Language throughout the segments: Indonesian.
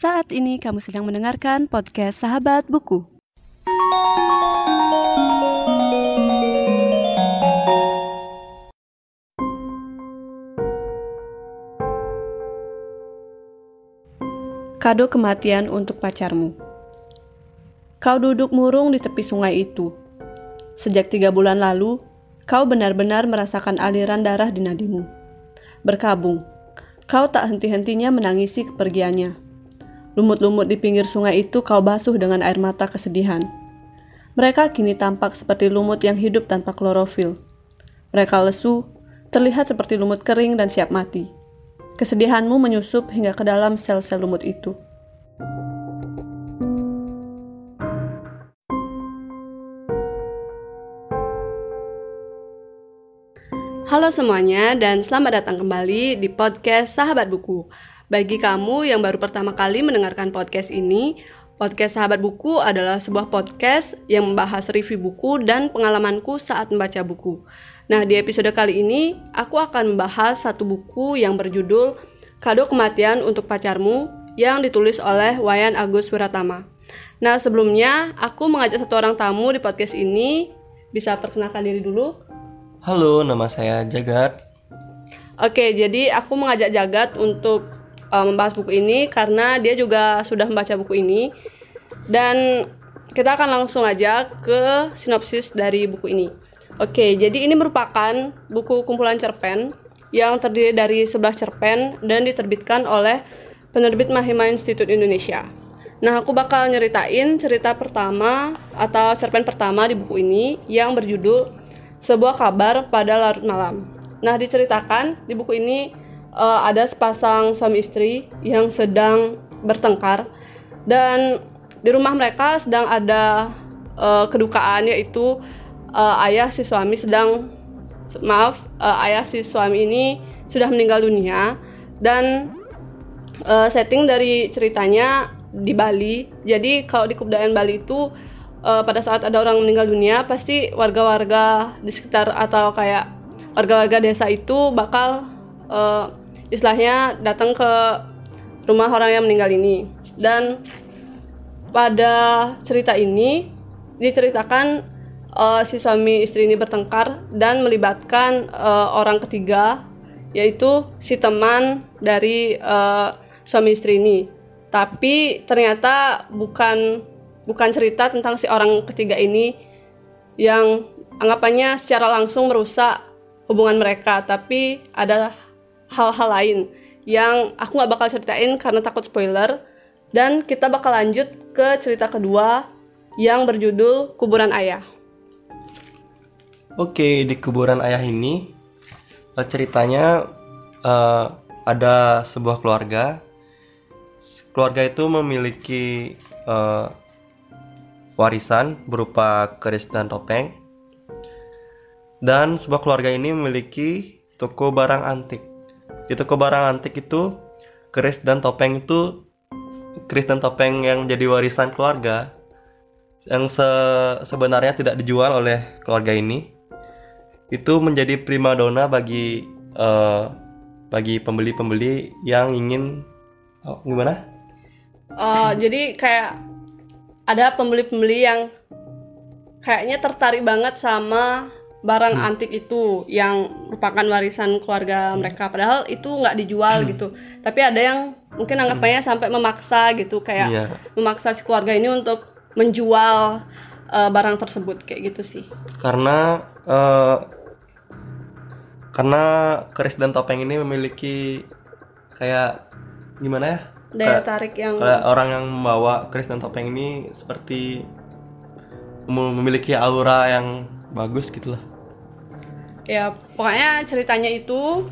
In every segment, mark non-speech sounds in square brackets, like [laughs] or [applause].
Saat ini kamu sedang mendengarkan podcast Sahabat Buku. Kado kematian untuk pacarmu. Kau duduk murung di tepi sungai itu. Sejak tiga bulan lalu, kau benar-benar merasakan aliran darah di nadimu. Berkabung, kau tak henti-hentinya menangisi kepergiannya. Lumut-lumut di pinggir sungai itu kau basuh dengan air mata kesedihan. Mereka kini tampak seperti lumut yang hidup tanpa klorofil. Mereka lesu, terlihat seperti lumut kering dan siap mati. Kesedihanmu menyusup hingga ke dalam sel-sel lumut itu. Halo semuanya dan selamat datang kembali di podcast Sahabat Buku. Bagi kamu yang baru pertama kali mendengarkan podcast ini, podcast Sahabat Buku adalah sebuah podcast yang membahas review buku dan pengalamanku saat membaca buku. Nah, di episode kali ini aku akan membahas satu buku yang berjudul Kado Kematian untuk Pacarmu yang ditulis oleh Wayan Agus Wiratama. Nah, sebelumnya aku mengajak satu orang tamu di podcast ini. Bisa perkenalkan diri dulu? Halo, nama saya Jagat. Oke, jadi aku mengajak Jagat untuk uh, membahas buku ini karena dia juga sudah membaca buku ini. Dan kita akan langsung aja ke sinopsis dari buku ini. Oke, jadi ini merupakan buku kumpulan cerpen yang terdiri dari 11 cerpen dan diterbitkan oleh penerbit Mahima Institute Indonesia. Nah, aku bakal nyeritain cerita pertama atau cerpen pertama di buku ini yang berjudul Sebuah Kabar pada Larut Malam. Nah, diceritakan di buku ini uh, ada sepasang suami istri yang sedang bertengkar dan di rumah mereka sedang ada uh, kedukaan yaitu uh, ayah si suami sedang maaf uh, ayah si suami ini sudah meninggal dunia dan uh, setting dari ceritanya di Bali. Jadi kalau di kebudayaan Bali itu uh, pada saat ada orang meninggal dunia pasti warga-warga di sekitar atau kayak warga-warga desa itu bakal uh, istilahnya datang ke rumah orang yang meninggal ini. Dan pada cerita ini diceritakan uh, si suami istri ini bertengkar dan melibatkan uh, orang ketiga yaitu si teman dari uh, suami istri ini. Tapi ternyata bukan bukan cerita tentang si orang ketiga ini yang anggapannya secara langsung merusak hubungan mereka, tapi ada hal-hal lain yang aku nggak bakal ceritain karena takut spoiler. Dan kita bakal lanjut ke cerita kedua yang berjudul Kuburan Ayah. Oke, di kuburan ayah ini eh, ceritanya uh, ada sebuah keluarga. Keluarga itu memiliki uh, warisan berupa keris dan topeng. Dan sebuah keluarga ini memiliki toko barang antik. Di toko barang antik itu keris dan topeng itu keris dan topeng yang jadi warisan keluarga yang se sebenarnya tidak dijual oleh keluarga ini itu menjadi primadona bagi uh, bagi pembeli-pembeli yang ingin oh, gimana? Uh, jadi kayak ada pembeli-pembeli yang kayaknya tertarik banget sama barang hmm. antik itu yang merupakan warisan keluarga hmm. mereka padahal itu nggak dijual hmm. gitu tapi ada yang mungkin anggapannya hmm. sampai memaksa gitu kayak yeah. memaksa si keluarga ini untuk menjual uh, barang tersebut kayak gitu sih karena uh, karena keris dan topeng ini memiliki kayak gimana ya daya tarik yang kayak orang yang membawa keris dan topeng ini seperti memiliki aura yang bagus gitulah ya pokoknya ceritanya itu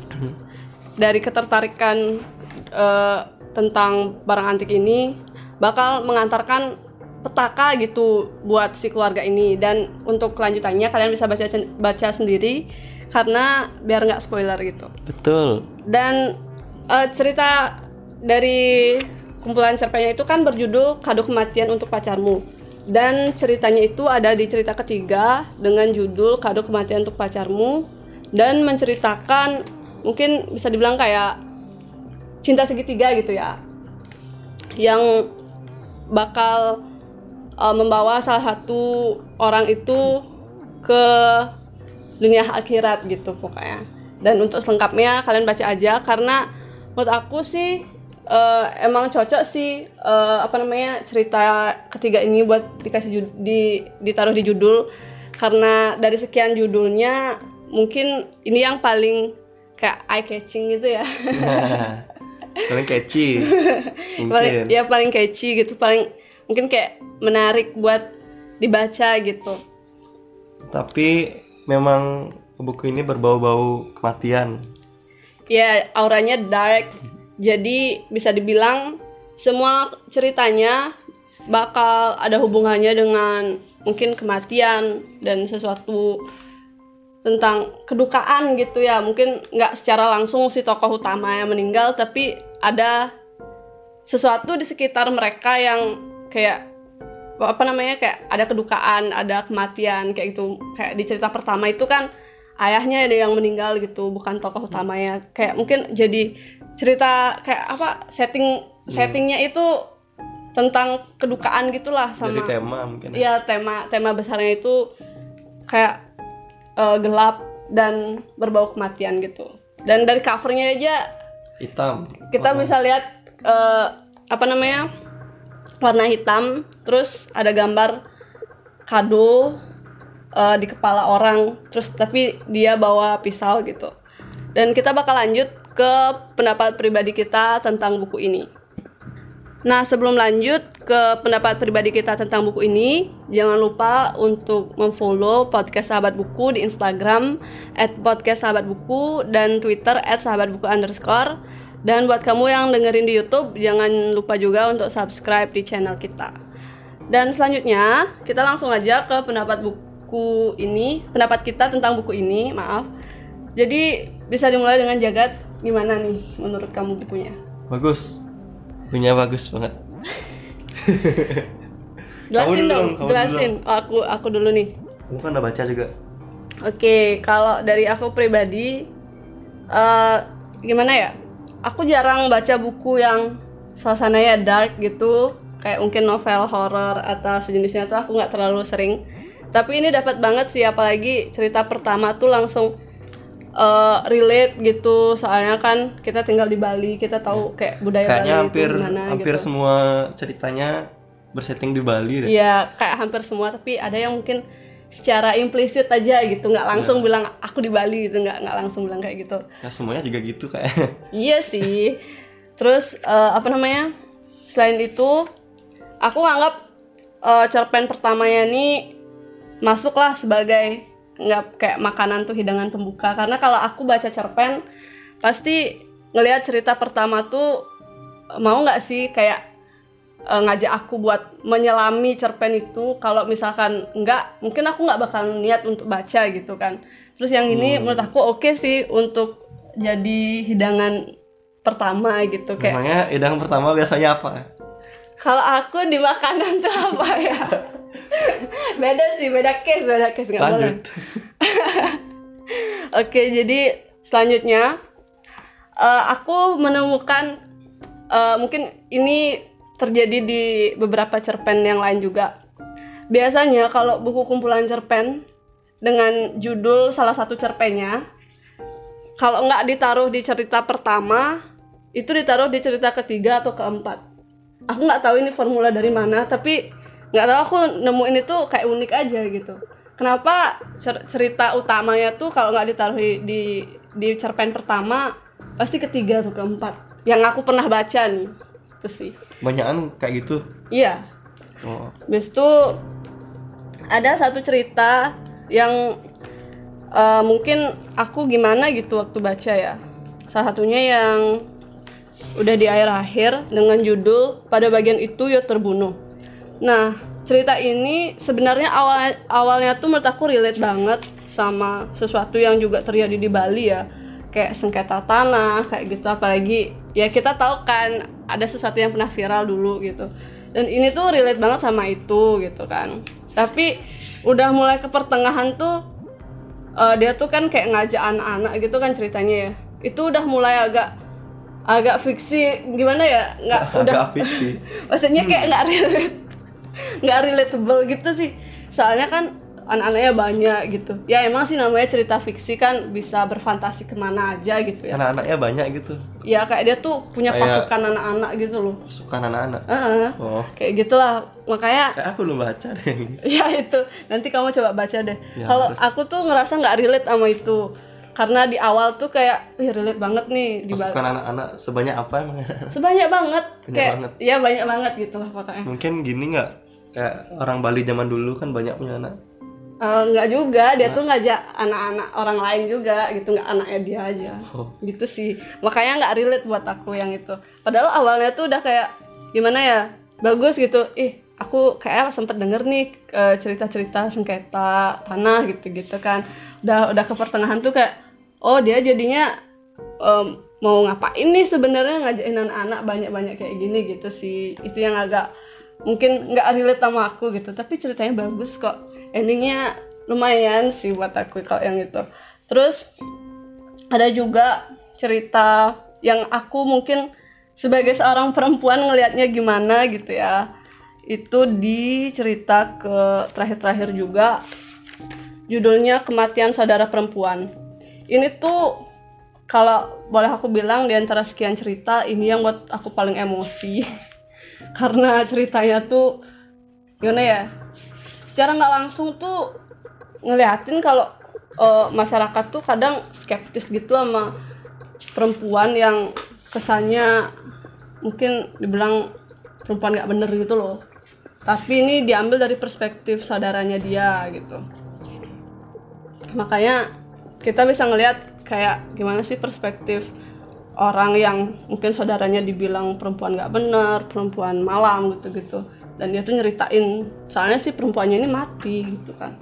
dari ketertarikan uh, tentang barang antik ini bakal mengantarkan petaka gitu buat si keluarga ini dan untuk kelanjutannya kalian bisa baca baca sendiri karena biar nggak spoiler gitu. Betul. Dan uh, cerita dari kumpulan cerpennya itu kan berjudul Kado Kematian untuk Pacarmu. Dan ceritanya itu ada di cerita ketiga dengan judul Kado Kematian untuk Pacarmu dan menceritakan mungkin bisa dibilang kayak cinta segitiga gitu ya. yang bakal uh, membawa salah satu orang itu ke dunia akhirat gitu pokoknya dan untuk selengkapnya kalian baca aja karena menurut aku sih uh, emang cocok sih uh, apa namanya cerita ketiga ini buat dikasih di ditaruh di judul. Karena dari sekian judulnya mungkin ini yang paling kayak eye catching gitu ya. [laughs] Paling catchy [laughs] paling ya paling catchy gitu. Paling mungkin kayak menarik buat dibaca gitu. Tapi memang buku ini berbau-bau kematian. Ya auranya dark jadi bisa dibilang semua ceritanya bakal ada hubungannya dengan mungkin kematian dan sesuatu tentang kedukaan gitu ya. Mungkin nggak secara langsung si tokoh utama yang meninggal tapi ada sesuatu di sekitar mereka yang kayak apa namanya kayak ada kedukaan ada kematian kayak gitu. Kayak di cerita pertama itu kan ayahnya ada yang meninggal gitu bukan tokoh utamanya. Kayak mungkin jadi cerita kayak apa setting settingnya itu tentang kedukaan gitulah sama jadi tema mungkin ya. Iya tema tema besarnya itu kayak eh, gelap dan berbau kematian gitu. Dan dari covernya aja hitam kita Warna- bisa lihat eh, apa namanya warna hitam, terus ada gambar kado eh, di kepala orang, terus tapi dia bawa pisau gitu. Dan kita bakal lanjut ke pendapat pribadi kita tentang buku ini. Nah, sebelum lanjut ke pendapat pribadi kita tentang buku ini, jangan lupa untuk memfollow podcast Sahabat Buku di Instagram @podcastsahabatbuku dan Twitter @sahabatbuku underscore. Dan buat kamu yang dengerin di YouTube, jangan lupa juga untuk subscribe di channel kita. Dan selanjutnya, kita langsung aja ke pendapat buku ini, pendapat kita tentang buku ini, maaf. Jadi, bisa dimulai dengan Jagat, gimana nih menurut kamu bukunya? bagus punya bagus banget [laughs] Jelasin dong, jelasin. Oh, aku aku dulu nih. kamu kan udah baca juga Oke, kalau dari aku pribadi, eh gimana ya? Aku jarang baca buku yang suasananya dark gitu, kayak mungkin novel horor atau sejenisnya tuh aku nggak terlalu sering. Tapi ini dapat banget sih, apalagi cerita pertama tuh langsung eh, relate gitu, soalnya kan kita tinggal di Bali, kita tahu kayak budaya kayaknya Bali hampir itu gimana hampir gitu. semua ceritanya bersetting di Bali deh Iya, kayak hampir semua, tapi ada yang mungkin secara implisit aja gitu, nggak langsung bilang aku di Bali gitu, nggak nggak langsung bilang kayak gitu. ya semuanya juga gitu kayak [laughs] Iya sih. Terus eh, apa namanya? Selain itu, aku nganggap eh, cerpen pertamanya ini masuklah sebagai nggak kayak makanan tuh hidangan pembuka. Karena kalau aku baca cerpen pasti ngelihat cerita pertama tuh mau nggak sih kayak eh, ngajak aku buat menyelami cerpen itu? Kalau misalkan nggak mungkin aku nggak bakal niat untuk baca gitu kan. Terus yang ini menurut aku oke sih untuk jadi hidangan pertama gitu kayak Memangnya hidangan pertama biasanya apa? kalau aku di makanan tuh apa ya [laughs] beda sih beda case beda case nggak boleh. [laughs] Oke, jadi selanjutnya eh, aku menemukan eh, mungkin ini terjadi di beberapa cerpen yang lain juga. Biasanya kalau buku kumpulan cerpen dengan judul salah satu cerpennya, kalau nggak ditaruh di cerita pertama, itu ditaruh di cerita ketiga atau keempat. Aku nggak tahu ini formula dari mana, tapi nggak tahu aku nemuin itu kayak unik aja gitu. Kenapa cer- cerita utamanya tuh kalau nggak ditaruh di, di cerpen pertama pasti ketiga atau keempat. Yang aku pernah baca nih, itu sih. Banyakan kayak gitu. Iya, Oh. Habis itu ada satu cerita yang eh, mungkin aku gimana gitu waktu baca ya. Salah satunya yang udah di akhir-akhir dengan judul pada bagian itu ya terbunuh. Nah, cerita ini sebenarnya awal awalnya tuh menurut aku relate banget sama sesuatu yang juga terjadi di Bali ya. Kayak sengketa tanah, kayak gitu apalagi ya kita tahu kan ada sesuatu yang pernah viral dulu gitu. Dan ini tuh relate banget sama itu gitu kan. Tapi udah mulai ke pertengahan tuh eh, dia tuh kan kayak ngajak anak-anak gitu kan ceritanya ya. Itu udah mulai agak agak fiksi gimana ya nggak [laughs] udah agak fiksi [laughs] maksudnya kayak nggak relate nggak relatable gitu sih. Soalnya kan anak-anaknya banyak gitu. Ya emang sih namanya cerita fiksi kan bisa berfantasi ke mana aja gitu ya. Anak-anaknya banyak gitu. Ya kayak dia tuh punya Kayak- pasukan anak-anak gitu loh. Pasukan anak-anak? Heeh. oh. Kayak gitulah. Makanya kayak aku belum baca deh [laughs] ya itu. Nanti kamu coba baca deh. Ya, kalau aku tuh ngerasa nggak relate sama itu. Karena di awal tuh kayak Wih, relate banget nih. Di pasukan anak-anak sebanyak apa emang? Sebanyak banget. Banyak kayak banget. ya banyak banget gitu lah pokoknya. Mungkin gini nggak kayak orang Bali zaman dulu kan banyak punya anak. Eh, nggak juga. Dia tuh ngajak anak-anak orang lain juga gitu. Nggak anaknya dia aja. Oh. Gitu sih. Makanya nggak relate buat aku yang itu. Padahal awalnya tuh udah kayak gimana ya bagus gitu. Ih aku kayak sempet denger nih eh, cerita-cerita sengketa tanah gitu-gitu kan. Udah udah ke pertengahan tuh kayak oh dia jadinya em, mau ngapain nih sebenarnya ngajakin anak-anak banyak-banyak kayak gini gitu sih. Itu yang agak mungkin nggak relate sama aku gitu tapi ceritanya bagus kok. Endingnya lumayan sih buat aku kalau yang itu. Terus ada juga cerita yang aku mungkin sebagai seorang perempuan ngelihatnya gimana gitu ya. Itu di cerita ke terakhir-terakhir juga. Judulnya kematian saudara perempuan. Ini tuh kalau boleh aku bilang di antara sekian cerita ini yang buat aku paling emosi [laughs] karena ceritanya tuh gimana ya secara nggak langsung tuh ngeliatin kalau eh, masyarakat tuh kadang skeptis gitu sama perempuan yang kesannya mungkin dibilang perempuan nggak bener gitu loh. Tapi ini diambil dari perspektif saudaranya dia gitu. Makanya kita bisa ngelihat kayak gimana sih perspektif orang yang mungkin saudaranya dibilang perempuan nggak bener perempuan malam gitu-gitu. Dan dia tuh nyeritain soalnya sih perempuannya ini mati gitu kan.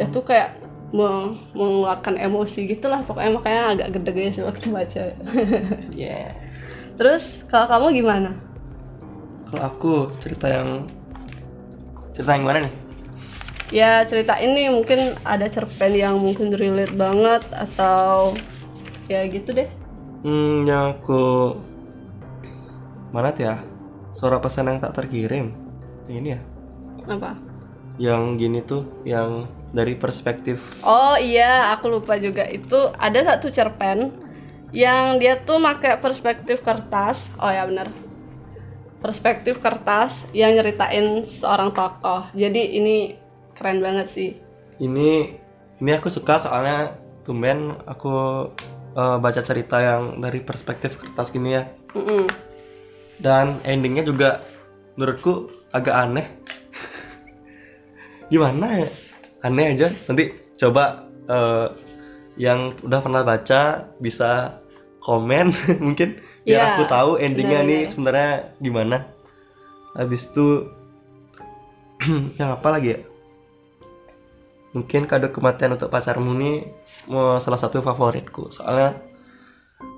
Dia tuh kayak me- mengeluarkan emosi gitulah pokoknya makanya agak gede sih [laughs] waktu baca. Yeah. Terus kalau kamu gimana? Kalau aku cerita yang cerita yang mana nih? Ya cerita ini mungkin ada cerpen yang mungkin relate banget atau ya gitu deh hmm aku mana tuh ya suara pesan yang tak terkirim yang ini ya apa yang gini tuh yang dari perspektif Oh iya, aku lupa juga itu ada satu cerpen yang dia tuh pakai perspektif kertas. Oh ya benar. Perspektif kertas yang nyeritain seorang tokoh. Jadi ini keren banget sih. ini ini aku suka soalnya tumben aku eh, baca cerita yang dari perspektif kertas gini ya. Mm-mm. dan endingnya juga menurutku agak aneh. [laughs] Gimana ya? Aneh aja. Nanti coba eh, yang udah pernah baca bisa komen [laughs] mungkin biar Iya, aku tahu endingnya nih sebenarnya gimana. Habis itu [clears throat] yang apa lagi ya mungkin kado kematian untuk pacarmu nih mau salah satu favoritku soalnya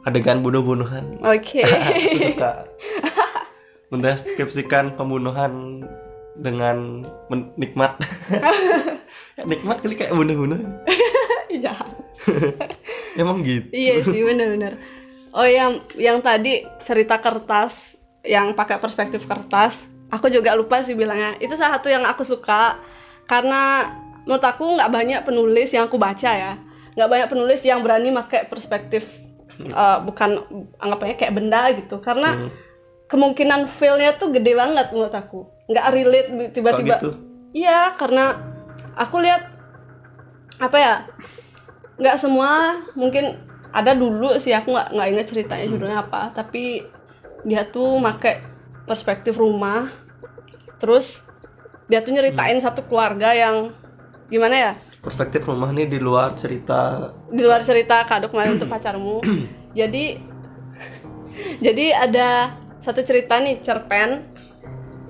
adegan bunuh-bunuhan Oke. [laughs] aku suka mendeskripsikan pembunuhan dengan nikmat [laughs] Ya, nikmat kali kayak bunuh-bunuh Jahat. [laughs] emang gitu Iya sih bener-bener. Oh yang yang tadi cerita kertas yang pakai perspektif kertas, aku juga lupa sih bilangnya. Itu salah satu yang aku suka karena menurut aku nggak banyak penulis yang aku baca ya, nggak banyak penulis yang berani pakai perspektif eh, bukan anggapnya kayak benda gitu. Karena Hmm. kemungkinan feel-nya tuh gede banget menurut aku. Nggak relate tiba-tiba. Gitu? Iya, karena aku lihat apa ya? Nggak semua mungkin ada dulu sih aku nggak nggak inget ceritanya judulnya apa, tapi dia tuh make perspektif rumah. Terus dia tuh nyeritain satu keluarga yang gimana ya? perspektif rumah nih di luar cerita. Di luar cerita kado kemarin untuk pacarmu. [clears throat] Jadi jadi ada satu cerita nih cerpen.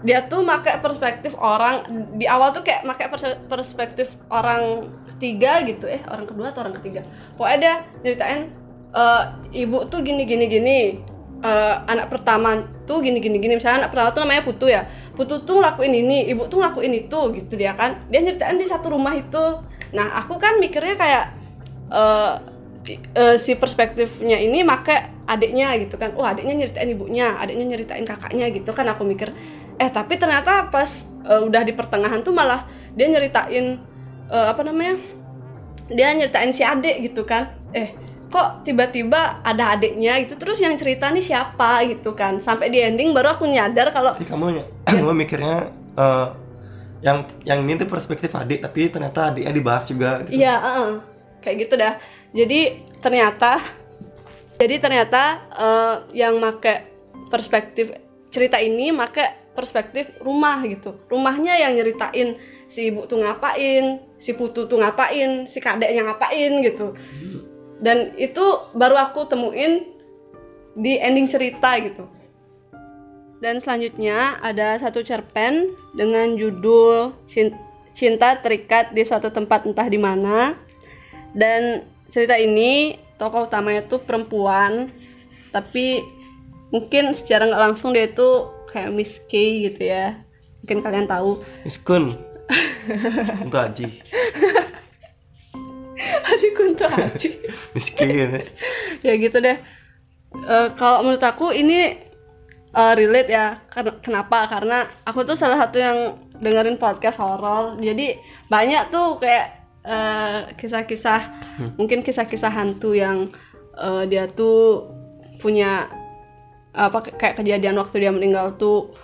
Dia tuh pakai perspektif orang di awal tuh kayak pakai perspektif orang ketiga gitu eh orang kedua atau orang ketiga. Pokoknya dia nyeritain eh, ibu tuh gini gini gini. Eh, anak pertama tuh gini gini gini. Misalnya anak pertama tuh namanya Putu ya Putu tuh ngelakuin ini ibu tuh ngelakuin itu gitu dia kan. Dia nyeritain di satu rumah itu. Nah aku kan mikirnya kayak eh eh, si perspektifnya ini make adiknya gitu kan. Oh adiknya nyeritain ibunya adiknya nyeritain kakaknya gitu kan. Aku mikir eh tapi ternyata pas eh, udah di pertengahan tuh malah dia nyeritain eh, apa namanya dia nyeritain si adik gitu kan. Eh kok tiba-tiba ada adiknya gitu terus yang cerita nih siapa gitu kan. Sampai di ending baru aku nyadar kalau kamu ny- kamu mikirnya eh, yang yang ini tuh perspektif adik tapi ternyata adiknya dibahas juga gitu. Iya, heeh. kayak gitu dah. Jadi ternyata, jadi ternyata eh, yang make perspektif cerita ini make perspektif rumah gitu. Rumahnya yang nyeritain si ibu tuh ngapain, si putu tuh ngapain, si kadeknya ngapain gitu. Dan itu baru aku temuin di ending cerita gitu. Dan selanjutnya ada satu cerpen dengan judul Cin- Cinta Terikat di Suatu Tempat Entah di Mana. Dan cerita ini tokoh utamanya tuh perempuan, tapi mungkin secara nggak langsung dia itu kayak Miss K gitu ya. Mungkin kalian tahu. Miskun. Untuk [laughs] Aji. Adik untuk Haji. [laughs] Miskin. ya gitu deh. Eh, kalau menurut aku ini eh, relate ya. Ken- Kenapa? Karena aku tuh salah satu yang dengerin podcast horor. Jadi banyak tuh kayak eh, kisah-kisah, mungkin kisah-kisah hantu yang eh, dia tuh punya apa kayak kejadian waktu dia meninggal tuh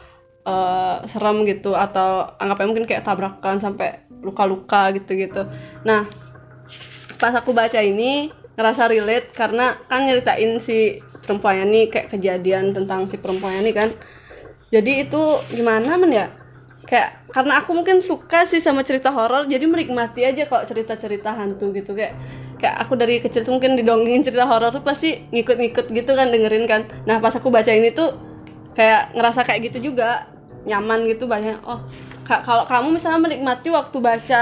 eh, serem gitu atau anggapnya mungkin kayak tabrakan sampai luka-luka gitu-gitu. Nah, pas aku baca ini ngerasa relate karena kan nyeritain si perempuannya nih kayak kejadian tentang si perempuannya nih kan. Jadi itu gimana men ya? Kayak karena aku mungkin suka sih sama cerita horor jadi menikmati aja kalau cerita-cerita hantu gitu. Kayak kayak aku dari kecil tuh mungkin didongengin cerita horor tuh pasti ngikut-ngikut gitu kan dengerin kan. Nah pas aku baca ini tuh kayak ngerasa kayak gitu juga nyaman gitu banyak. Oh ka- kalau kamu misalnya menikmati waktu baca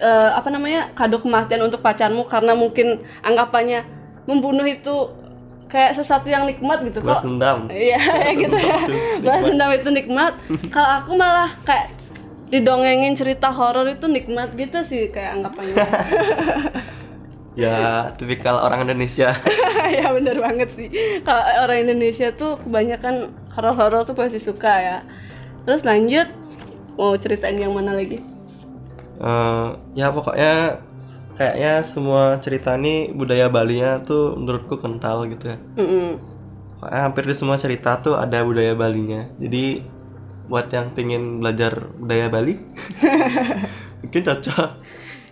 eh, apa namanya kado kematian untuk pacarmu karena mungkin anggapannya membunuh itu kayak sesuatu yang nikmat gitu. Balas kok dendam. iya [laughs] gitu. ya balas dendam itu nikmat. Kalau aku malah kayak didongengin cerita horor itu nikmat gitu sih kayak anggapannya. [laughs] Ya, tipikal orang Indonesia. [laughs] ya bener banget sih. Kalau orang Indonesia tuh kebanyakan horor-horor tuh pasti suka ya. Terus lanjut mau ceritain yang mana lagi? Eh, ya pokoknya kayaknya semua cerita ini budaya Balinya tuh menurutku kental gitu ya. Pokoknya hampir di semua cerita tuh ada budaya Balinya. Jadi buat yang pengen belajar budaya Bali, [laughs] mungkin cocok.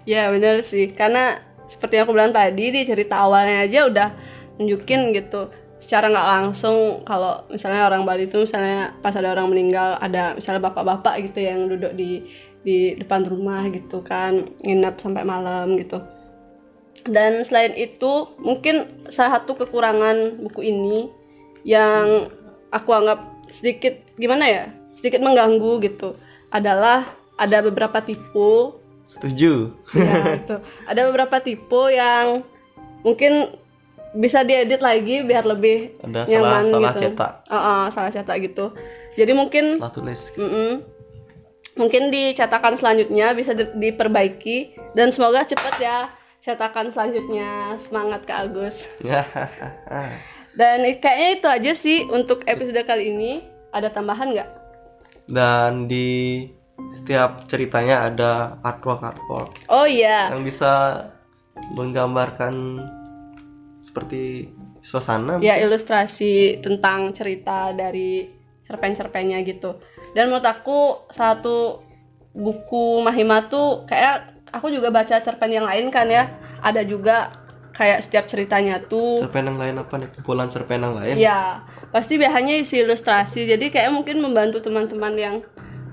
Ya bener sih, karena seperti yang aku bilang tadi di cerita awalnya aja udah nunjukin gitu secara nggak langsung kalau misalnya orang Bali itu misalnya pas ada orang meninggal ada misalnya bapak-bapak gitu yang duduk di di depan rumah gitu kan nginap sampai malam gitu dan selain itu mungkin salah satu kekurangan buku ini yang aku anggap sedikit gimana ya sedikit mengganggu gitu adalah ada beberapa tipe Setuju. ya itu ada beberapa tipe yang mungkin bisa diedit lagi biar lebih Ada nyaman salah salah gitu. cetak, Uh, uh, salah cetak gitu jadi mungkin salah tulis. mm-mm, mungkin di cetakan selanjutnya bisa di- diperbaiki. Dan semoga cepat ya cetakan selanjutnya. Semangat ke Agus. [laughs] Dan kayaknya itu aja sih untuk episode kali ini. Ada tambahan nggak? Dan di setiap ceritanya ada artwork artwork. Oh iya. Yang bisa menggambarkan seperti suasana. ya ilustrasi tentang cerita dari cerpen-cerpennya gitu dan menurut aku satu buku Mahima tuh kayak aku juga baca cerpen yang lain kan ya ada juga kayak setiap ceritanya tuh Cerpen yang lain apa nih? Kumpulan cerpen yang lain? ya pasti biasanya isi ilustrasi jadi kayak mungkin membantu teman-teman yang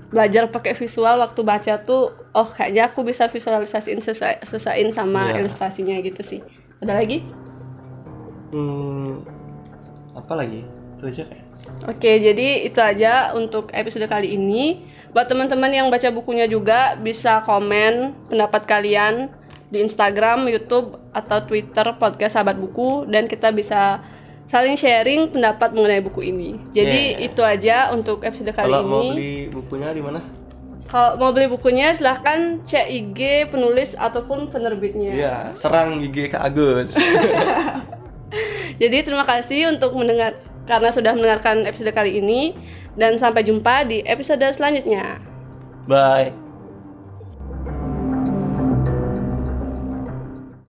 belajar pakai visual waktu baca tuh oh kayaknya aku bisa visualisasiin sesuai sesuaiin sama Iya. ilustrasinya gitu sih ada lagi Hmm, apa lagi? Itu aja kayak. Oke, jadi itu aja untuk episode kali ini. Buat teman-teman yang baca bukunya juga bisa komen pendapat kalian di Instagram, YouTube, atau Twitter podcast Sahabat Buku dan kita bisa saling sharing pendapat mengenai buku ini. Jadi Yeah. itu aja untuk episode kali Kalau ini. mau beli bukunya di mana? kalau mau beli bukunya silahkan cek IG penulis ataupun penerbitnya. Iya, serang gigi Kak Agus. [laughs] Jadi terima kasih untuk mendengar karena sudah mendengarkan episode kali ini dan sampai jumpa di episode selanjutnya. Bye.